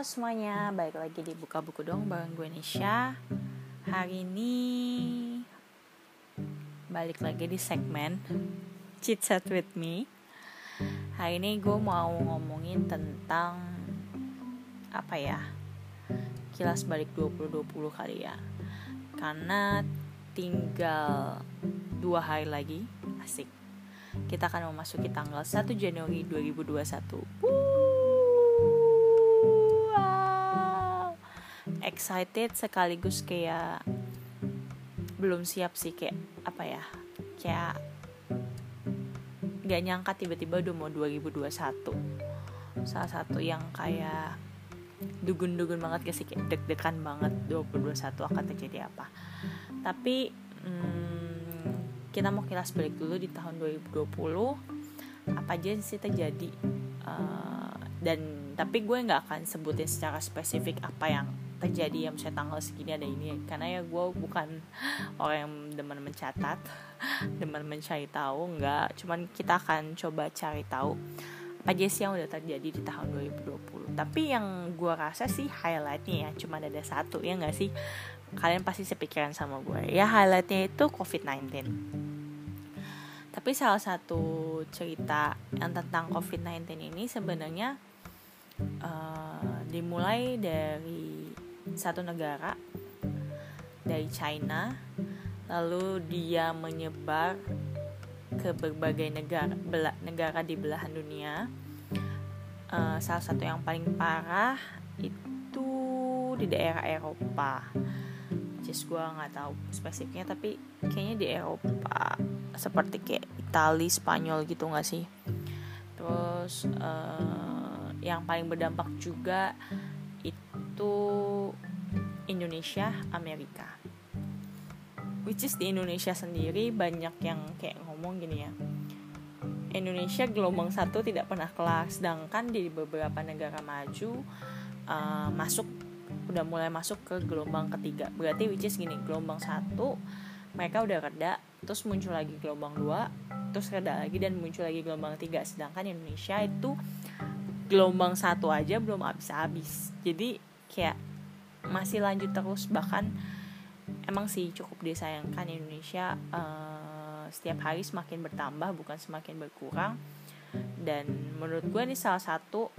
Halo semuanya, balik lagi di Buka Buku Dong bareng gue Nisha Hari ini balik lagi di segmen Chit Chat With Me. Hari ini gue mau ngomongin tentang Apa ya Kilas balik 2020 kali ya. Karena tinggal dua hari lagi Asik. Kita akan memasuki tanggal 1 Januari 2021 excited sekaligus kayak belum siap sih kayak apa ya kayak gak nyangka tiba-tiba udah mau 2021 salah satu yang kayak dugun-dugun banget gak sih kayak deg-degan banget 2021 akan terjadi apa. Tapi hmm, kita mau kilas balik dulu di tahun 2020 apa aja sih terjadi uh, dan tapi gue nggak akan sebutin secara spesifik apa yang terjadi ya misalnya tanggal segini ada ini. Karena ya gue bukan orang yang demen mencatat demen mencari tahu nggak cuman kita akan coba cari tahu apa aja sih yang udah terjadi di tahun 2020 tapi yang gue rasa sih highlightnya ya cuma ada satu ya nggak sih? Kalian pasti sepikiran sama gue ya. Highlightnya itu COVID-19 tapi salah satu cerita yang tentang COVID-19 ini sebenarnya uh, dimulai dari satu negara dari China lalu dia menyebar ke berbagai negara bela, negara di belahan dunia. Uh, salah satu yang paling parah itu di daerah Eropa. Just gue nggak tahu spesifiknya tapi kayaknya di Eropa seperti kayak Italia Spanyol gitu nggak sih? Terus uh, yang paling berdampak juga itu Indonesia, Amerika. Which is di Indonesia sendiri banyak yang kayak ngomong gini ya. Indonesia gelombang satu tidak pernah kelar, sedangkan di beberapa negara maju uh, masuk udah mulai masuk ke gelombang ketiga. Berarti which is gini, gelombang satu mereka udah reda, terus muncul lagi gelombang dua, terus reda lagi dan muncul lagi gelombang tiga. Sedangkan Indonesia itu gelombang satu aja belum habis-habis. Jadi kayak masih lanjut terus bahkan emang sih cukup disayangkan Indonesia uh, setiap hari semakin bertambah bukan semakin berkurang. Dan menurut gue ini salah satu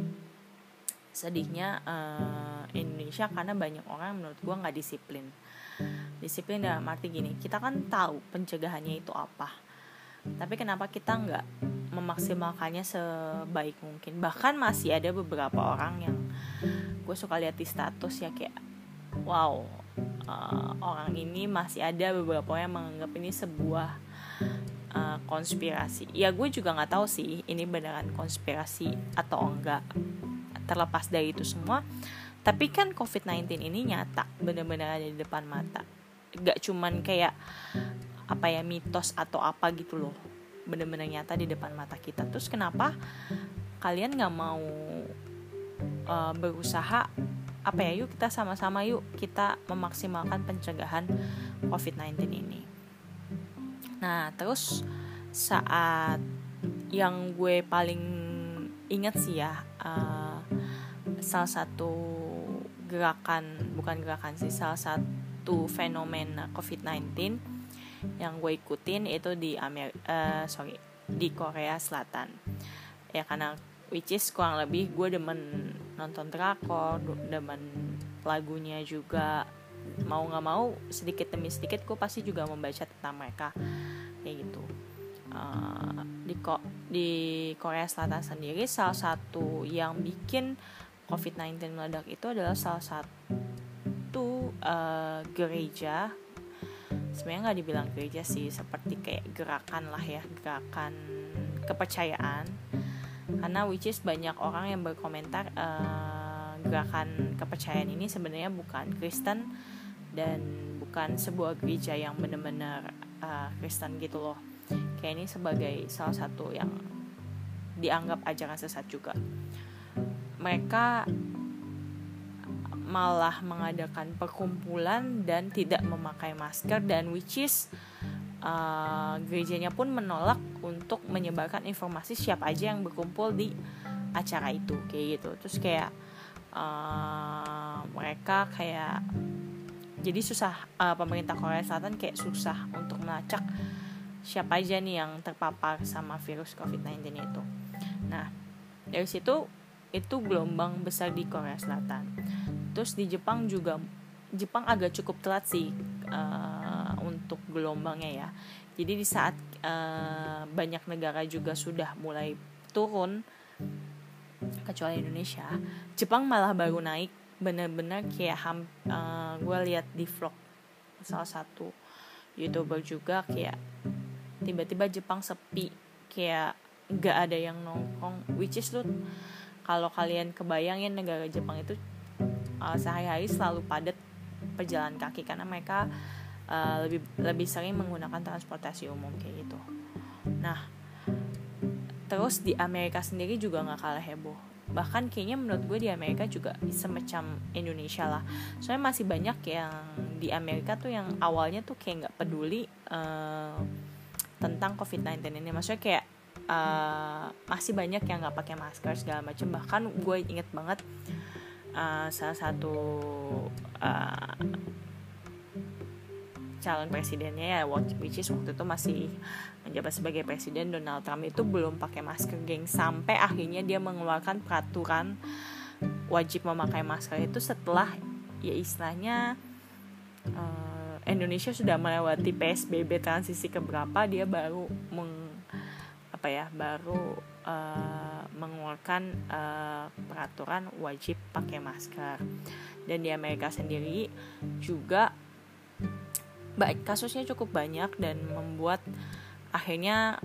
sedihnya uh, Indonesia karena banyak orang menurut gue nggak disiplin. Disiplin dalam arti gini kita kan tahu pencegahannya itu apa tapi kenapa kita nggak memaksimalkannya sebaik mungkin? Bahkan masih ada beberapa orang yang gue suka lihat di status ya kayak wow uh, orang ini masih ada beberapa yang menganggap ini sebuah uh, konspirasi. Ya gue juga nggak tahu sih ini beneran konspirasi atau enggak terlepas dari itu semua. Tapi kan COVID-19 ini nyata bener-bener ada di depan mata. Gak cuman kayak apa ya mitos atau apa gitu loh. Bener-bener nyata di depan mata kita. Terus kenapa kalian nggak mau uh, berusaha apa ya yuk kita sama-sama yuk kita memaksimalkan pencegahan COVID-19 ini. Nah terus saat yang gue paling ingat sih ya uh, salah satu gerakan bukan gerakan sih salah satu fenomena COVID-19 yang gue ikutin itu di Amer uh, sorry di Korea Selatan ya karena which is kurang lebih gue demen nonton drakor demen lagunya juga. Mau nggak mau sedikit demi sedikit gue pasti juga membaca tentang mereka. Kayak gitu. Uh, di ko di Korea Selatan sendiri salah satu yang bikin COVID-19 meledak itu adalah salah satu uh, gereja. Sebenarnya nggak dibilang gereja sih seperti kayak gerakan lah ya gerakan kepercayaan karena which is banyak orang yang berkomentar uh, gerakan kepercayaan ini sebenarnya bukan Kristen dan bukan sebuah gereja yang benar-benar uh, Kristen gitu loh. Kayak ini sebagai salah satu yang dianggap ajaran sesat juga. Mereka malah mengadakan perkumpulan dan tidak memakai masker dan which is uh, gerejanya pun menolak untuk menyebarkan informasi siapa aja yang berkumpul di acara itu kayak gitu terus kayak uh, mereka kayak jadi susah uh, pemerintah Korea Selatan kayak susah untuk melacak siapa aja nih yang terpapar sama virus COVID-19 itu. Nah, dari situ itu gelombang besar di Korea Selatan. Terus di Jepang juga Jepang agak cukup telat sih uh, untuk gelombangnya ya. Jadi di saat uh, banyak negara juga sudah mulai turun kecuali Indonesia, Jepang malah baru naik bener-bener kayak ham uh, gue lihat di vlog salah satu youtuber juga kayak tiba-tiba Jepang sepi kayak gak ada yang nongkrong which is lu kalau kalian kebayangin negara Jepang itu uh, sehari-hari selalu padat pejalan kaki karena mereka uh, lebih lebih sering menggunakan transportasi umum kayak gitu. Nah terus di Amerika sendiri juga nggak kalah heboh. Bahkan kayaknya menurut gue di Amerika juga semacam Indonesia lah. Soalnya masih banyak yang di Amerika tuh yang awalnya tuh kayak nggak peduli uh, tentang COVID-19 ini. Maksudnya kayak uh, masih banyak yang nggak pakai masker segala macam bahkan gue inget banget uh, salah satu uh, calon presidennya ya which is waktu itu masih menjabat sebagai presiden Donald Trump itu belum pakai masker geng. Sampai akhirnya dia mengeluarkan peraturan wajib memakai masker itu setelah ya istilahnya uh, Indonesia sudah melewati PSBB transisi keberapa dia baru meng apa ya baru uh, mengeluarkan uh, peraturan wajib pakai masker. Dan di Amerika sendiri juga kasusnya cukup banyak dan membuat akhirnya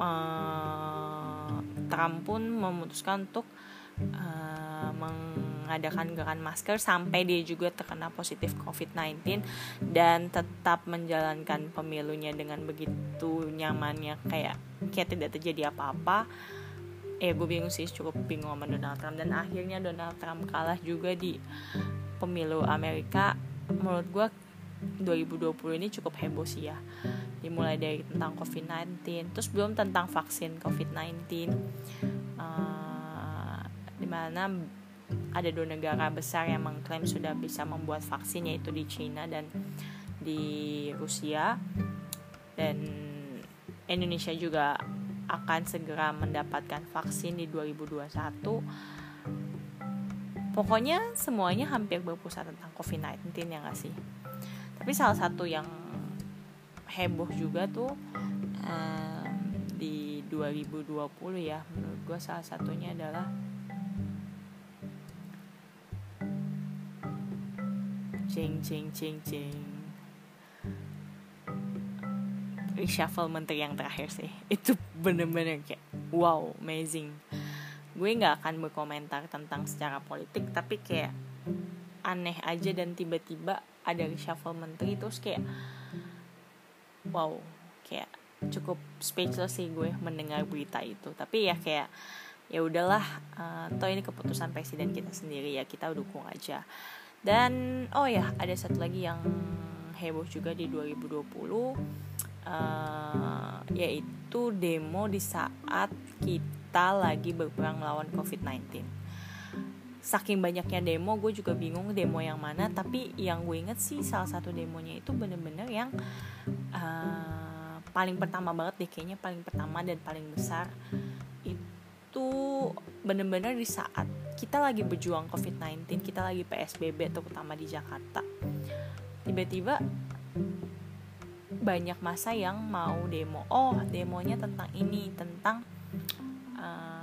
uh, Trump pun memutuskan untuk uh, mengadakan gerakan masker sampai dia juga terkena positif COVID-19 dan tetap menjalankan pemilunya dengan begitu nyamannya. Kayak kayak tidak terjadi apa-apa. Eh gue bingung sih cukup bingung sama Donald Trump. Dan akhirnya Donald Trump kalah juga di pemilu Amerika. Menurut gue 2020 ini cukup heboh sih ya. Dimulai dari tentang COVID-19 terus belum tentang vaksin COVID-19 uh, di mana ada dua negara besar yang mengklaim sudah bisa membuat vaksin yaitu di China dan di Rusia. Dan Indonesia juga akan segera mendapatkan vaksin di 2021 pokoknya semuanya hampir berpusat tentang COVID-19 ya gak sih tapi salah satu yang heboh juga tuh um, di 2020 ya menurut gue salah satunya adalah cing cing cing cing reshuffle menteri yang terakhir sih. Itu bener-bener kayak wow amazing. Gue nggak akan berkomentar tentang secara politik tapi kayak aneh aja dan tiba-tiba ada reshuffle menteri terus kayak wow kayak cukup speechless sih gue mendengar berita itu. Tapi ya kayak ya udahlah uh, toh ini keputusan presiden kita sendiri ya kita dukung aja. Dan oh ya ada satu lagi yang heboh juga di 2020 uh, yaitu demo di saat kita lagi berperang melawan COVID-19 saking banyaknya demo gue juga bingung demo yang mana. Tapi yang gue inget sih salah satu demonya itu bener-bener yang uh, paling pertama banget deh kayaknya paling pertama dan paling besar. Itu bener-bener di saat kita lagi berjuang COVID-19 kita lagi PSBB terutama di Jakarta tiba-tiba banyak masa yang mau demo. Oh demonya tentang ini tentang uh,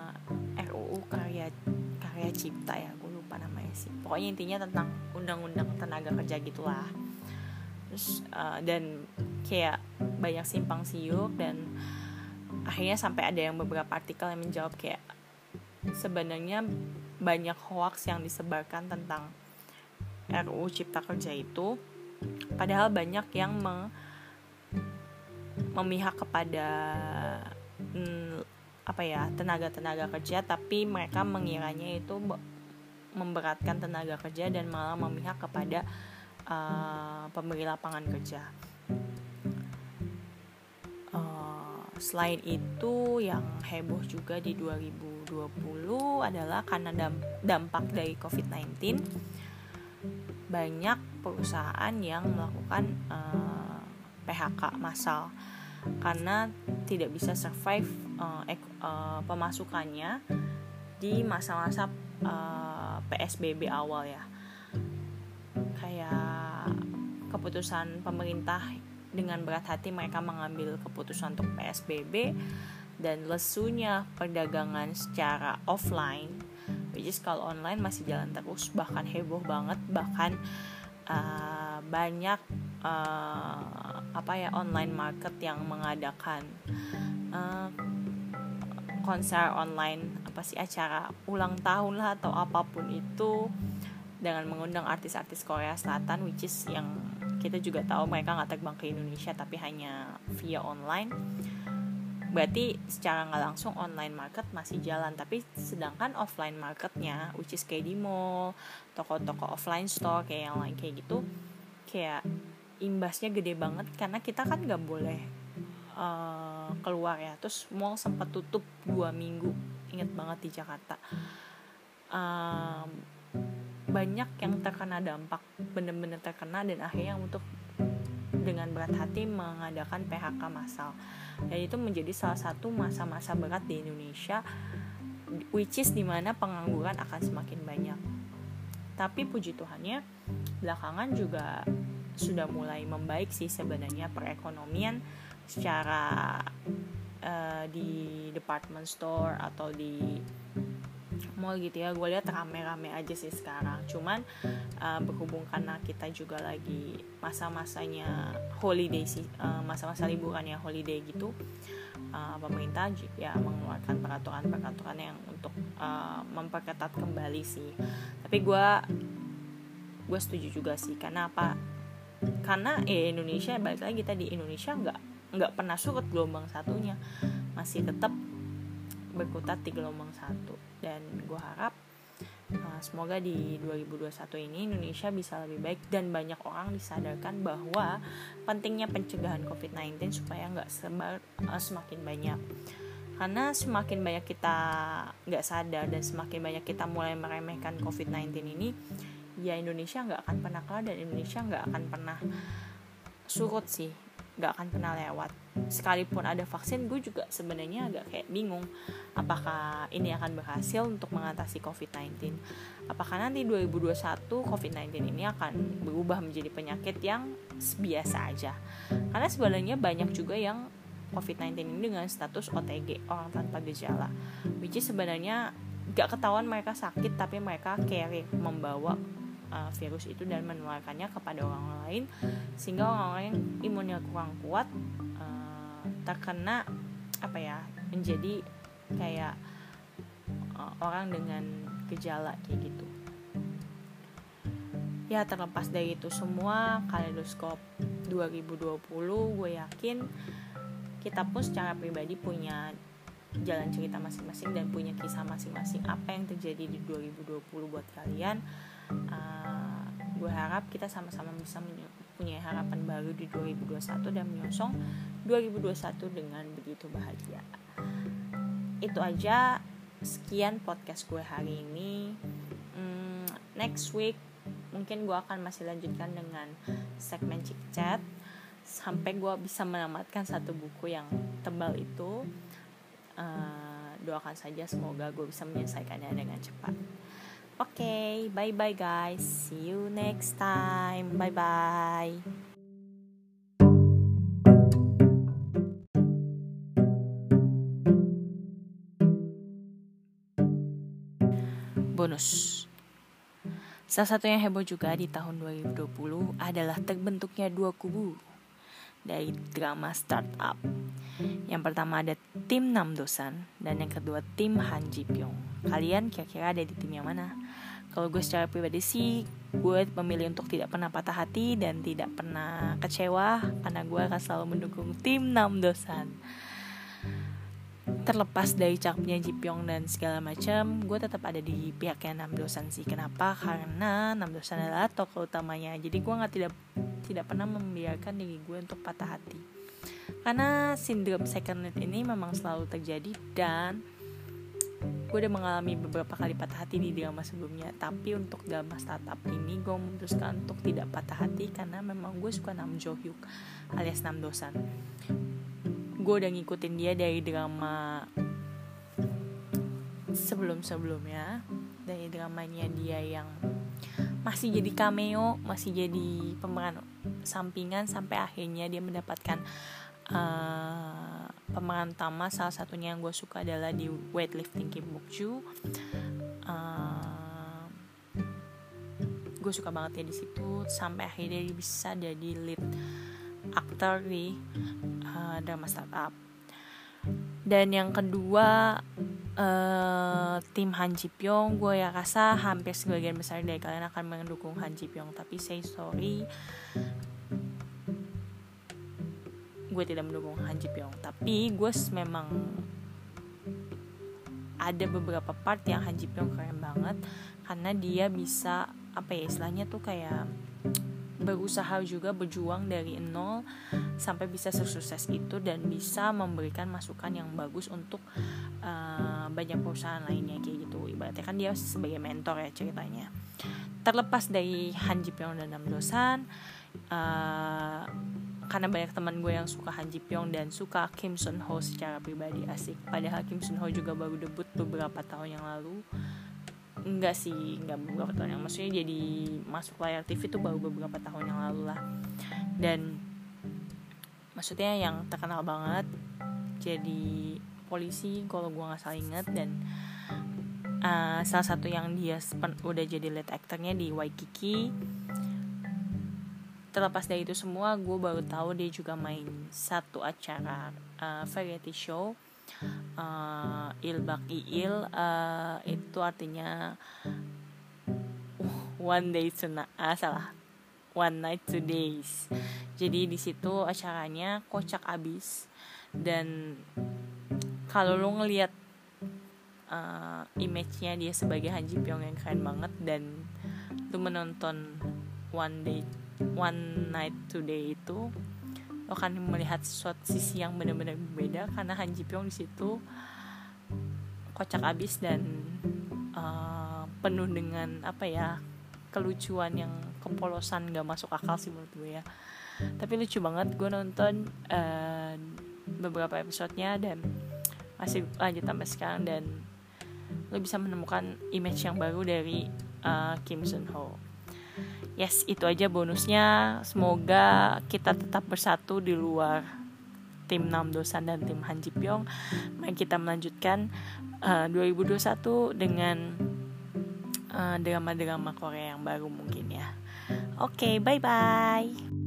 karya cipta ya gue lupa namanya sih. Pokoknya intinya tentang undang-undang tenaga kerja gitulah. Terus uh, dan kayak banyak simpang siur dan akhirnya sampai ada yang beberapa artikel yang menjawab kayak sebenarnya banyak hoax yang disebarkan tentang RUU Cipta Kerja itu. Padahal banyak yang me memihak kepada mm, apa ya tenaga-tenaga kerja tapi mereka mengiranya itu memberatkan tenaga kerja dan malah memihak kepada uh, pemberi lapangan kerja. Uh, selain itu yang heboh juga di 2020 adalah karena dampak dari COVID-19 banyak perusahaan yang melakukan uh, eh, PHK massal karena tidak bisa survive uh, ek- uh, pemasukannya di masa-masa uh, PSBB awal ya. Kayak keputusan pemerintah dengan berat hati mereka mengambil keputusan untuk PSBB dan lesunya perdagangan secara offline which is kalau online masih jalan terus bahkan heboh banget bahkan uh, banyak uh, apa ya online market yang mengadakan uh, konser online apa sih acara ulang tahun lah atau apa pun itu dengan mengundang artis-artis Korea Selatan which is yang kita juga tahu mereka nggak terbang ke Indonesia tapi hanya via online. Berarti secara nggak langsung online market masih jalan tapi sedangkan offline marketnya which is kayak di mall toko-toko offline store kayak yang lain kayak gitu kayak imbasnya gede banget karena kita kan nggak boleh uh, keluar ya. Terus mall sempat tutup dua minggu inget banget di Jakarta. Um, banyak yang terkena dampak bener-bener terkena dan akhirnya untuk dengan berat hati mengadakan PHK massal. Dan itu menjadi salah satu masa-masa berat di Indonesia which is di mana pengangguran akan semakin banyak. Tapi puji Tuhannya belakangan juga sudah mulai membaik sih sebenarnya perekonomian secara uh, di department store atau di mall gitu ya gue lihat rame-rame aja sih sekarang. Cuman uh, berhubung karena kita juga lagi masa-masanya holiday sih uh, masa-masa liburan ya holiday gitu uh, pemerintah ya mengeluarkan peraturan-peraturan yang untuk uh, memperketat kembali sih. Tapi gue gue setuju juga sih. Karena apa? Karena eh, Indonesia balik lagi kita di Indonesia nggak nggak pernah surut gelombang satunya. Masih tetap berkutat di gelombang satu. Dan gue harap uh, semoga di 2021 ini Indonesia bisa lebih baik dan banyak orang disadarkan bahwa pentingnya pencegahan COVID-19 supaya nggak sebar uh, semakin banyak. Karena semakin banyak kita nggak sadar dan semakin banyak kita mulai meremehkan COVID-19 ini ya Indonesia nggak akan pernah kalah dan Indonesia nggak akan pernah surut sih nggak akan pernah lewat. Sekalipun ada vaksin gue juga sebenarnya agak kayak bingung apakah ini akan berhasil untuk mengatasi COVID-19 apakah nanti 2021 COVID-19 ini akan berubah menjadi penyakit yang biasa aja? Karena sebenarnya banyak juga yang COVID-19 ini dengan status OTG orang tanpa gejala. Which is sebenarnya gak ketahuan mereka sakit tapi mereka carry membawa uh, virus itu dan menularkannya kepada orang lain sehingga orang-orang yang imunnya kurang kuat uh, terkena apa ya menjadi kayak uh, orang dengan gejala kayak gitu. Ya terlepas dari itu semua kaleidoskop 2020 gue yakin kita pun secara pribadi punya jalan cerita masing-masing dan punya kisah masing-masing apa yang terjadi di 2020 buat kalian uh, gue harap kita sama-sama bisa punya harapan baru di 2021 dan menyosong 2021 dengan begitu bahagia. Itu aja sekian podcast gue hari ini. Hmm, next week mungkin gue akan masih lanjutkan dengan segmen chit chat sampai gue bisa menamatkan satu buku yang tebal itu. Uh, doakan saja semoga gue bisa menyelesaikannya dengan cepat okay, bye bye guys. See you next time. Bye bye. Bonus. Salah satu yang heboh juga di tahun 2020 adalah terbentuknya dua kubu dari drama startup. Yang pertama ada tim Nam Dosan dan yang kedua tim Han Ji Pyong. Kalian kira-kira ada di tim yang mana? kalau gue secara pribadi sih gue memilih untuk tidak pernah patah hati dan tidak pernah kecewa karena gue akan selalu mendukung tim Nam Dosan. Terlepas dari cakepnya Jipyong dan segala macam gue tetap ada di pihaknya Nam Dosan sih. Kenapa? Karena Nam Dosan adalah tokoh utamanya. Jadi gue nggak tidak tidak pernah membiarkan diri gue untuk patah hati. Karena sindrom second lead ini memang selalu terjadi dan gue udah mengalami beberapa kali patah hati di drama sebelumnya tapi untuk drama startup ini gue memutuskan untuk tidak patah hati karena memang gue suka Nam Jo Hyuk alias Nam Dosan. Gue udah ngikutin dia dari drama sebelum-sebelumnya dari dramanya dia yang masih jadi cameo masih jadi pemeran sampingan sampai akhirnya dia mendapatkan uh, pemeran utama salah satunya yang gue suka adalah di weightlifting Kim Bok Joo uh, gue suka banget ya di situ. Sampai akhirnya dia bisa jadi lead aktor di uh, drama startup. Dan yang kedua uh, tim Han Ji Pyong gue ya rasa hampir sebagian besar dari kalian akan mendukung Han Ji Pyong. Tapi say sorry gue tidak mendukung Han Ji Pyong. Tapi gue memang ada beberapa part yang Han Ji Pyong keren banget karena dia bisa apa ya istilahnya tuh kayak berusaha juga berjuang dari nol sampai bisa sukses itu dan bisa memberikan masukan yang bagus untuk uh, banyak perusahaan lainnya kayak gitu. Ibaratnya kan dia sebagai mentor ya ceritanya. Terlepas dari Han Ji Pyong dan Nam Dosan uh, karena banyak teman gue yang suka Han Ji Pyong dan suka Kim Sun Ho secara pribadi asik. Padahal Kim Sun Ho juga baru debut beberapa tahun yang lalu. Enggak sih enggak beberapa tahun yang maksudnya jadi masuk layar TV itu baru beberapa tahun yang lalu lah. Dan maksudnya yang terkenal banget jadi polisi kalau gue nggak salah inget dan uh, salah satu yang dia udah jadi lead actornya di Waikiki terlepas dari itu semua gue baru tahu dia juga main satu acara uh, variety show uh, Ilbak Iil uh, itu artinya uh, one day tonight ah salah one night two days. Jadi di situ acaranya kocak abis dan kalau lo ngelihat uh, image-nya dia sebagai Han Ji Pyong yang keren banget dan lo menonton one day one night today itu lo akan melihat suatu sisi yang benar-benar berbeda karena Han Ji Pyong di situ kocak abis dan uh, penuh dengan apa ya kelucuan yang kepolosan gak masuk akal sih menurut gue ya. Tapi lucu banget gue nonton uh, beberapa episodenya dan masih lanjut sampai sekarang dan lo bisa menemukan image yang baru dari uh, Kim Sun Ho yes itu aja bonusnya. Semoga kita tetap bersatu di luar tim Nam Dosan dan tim Han Ji Pyong. Mari kita melanjutkan uh, 2021 dengan drama drama-drama Korea yang baru mungkin ya. Oke okay, bye bye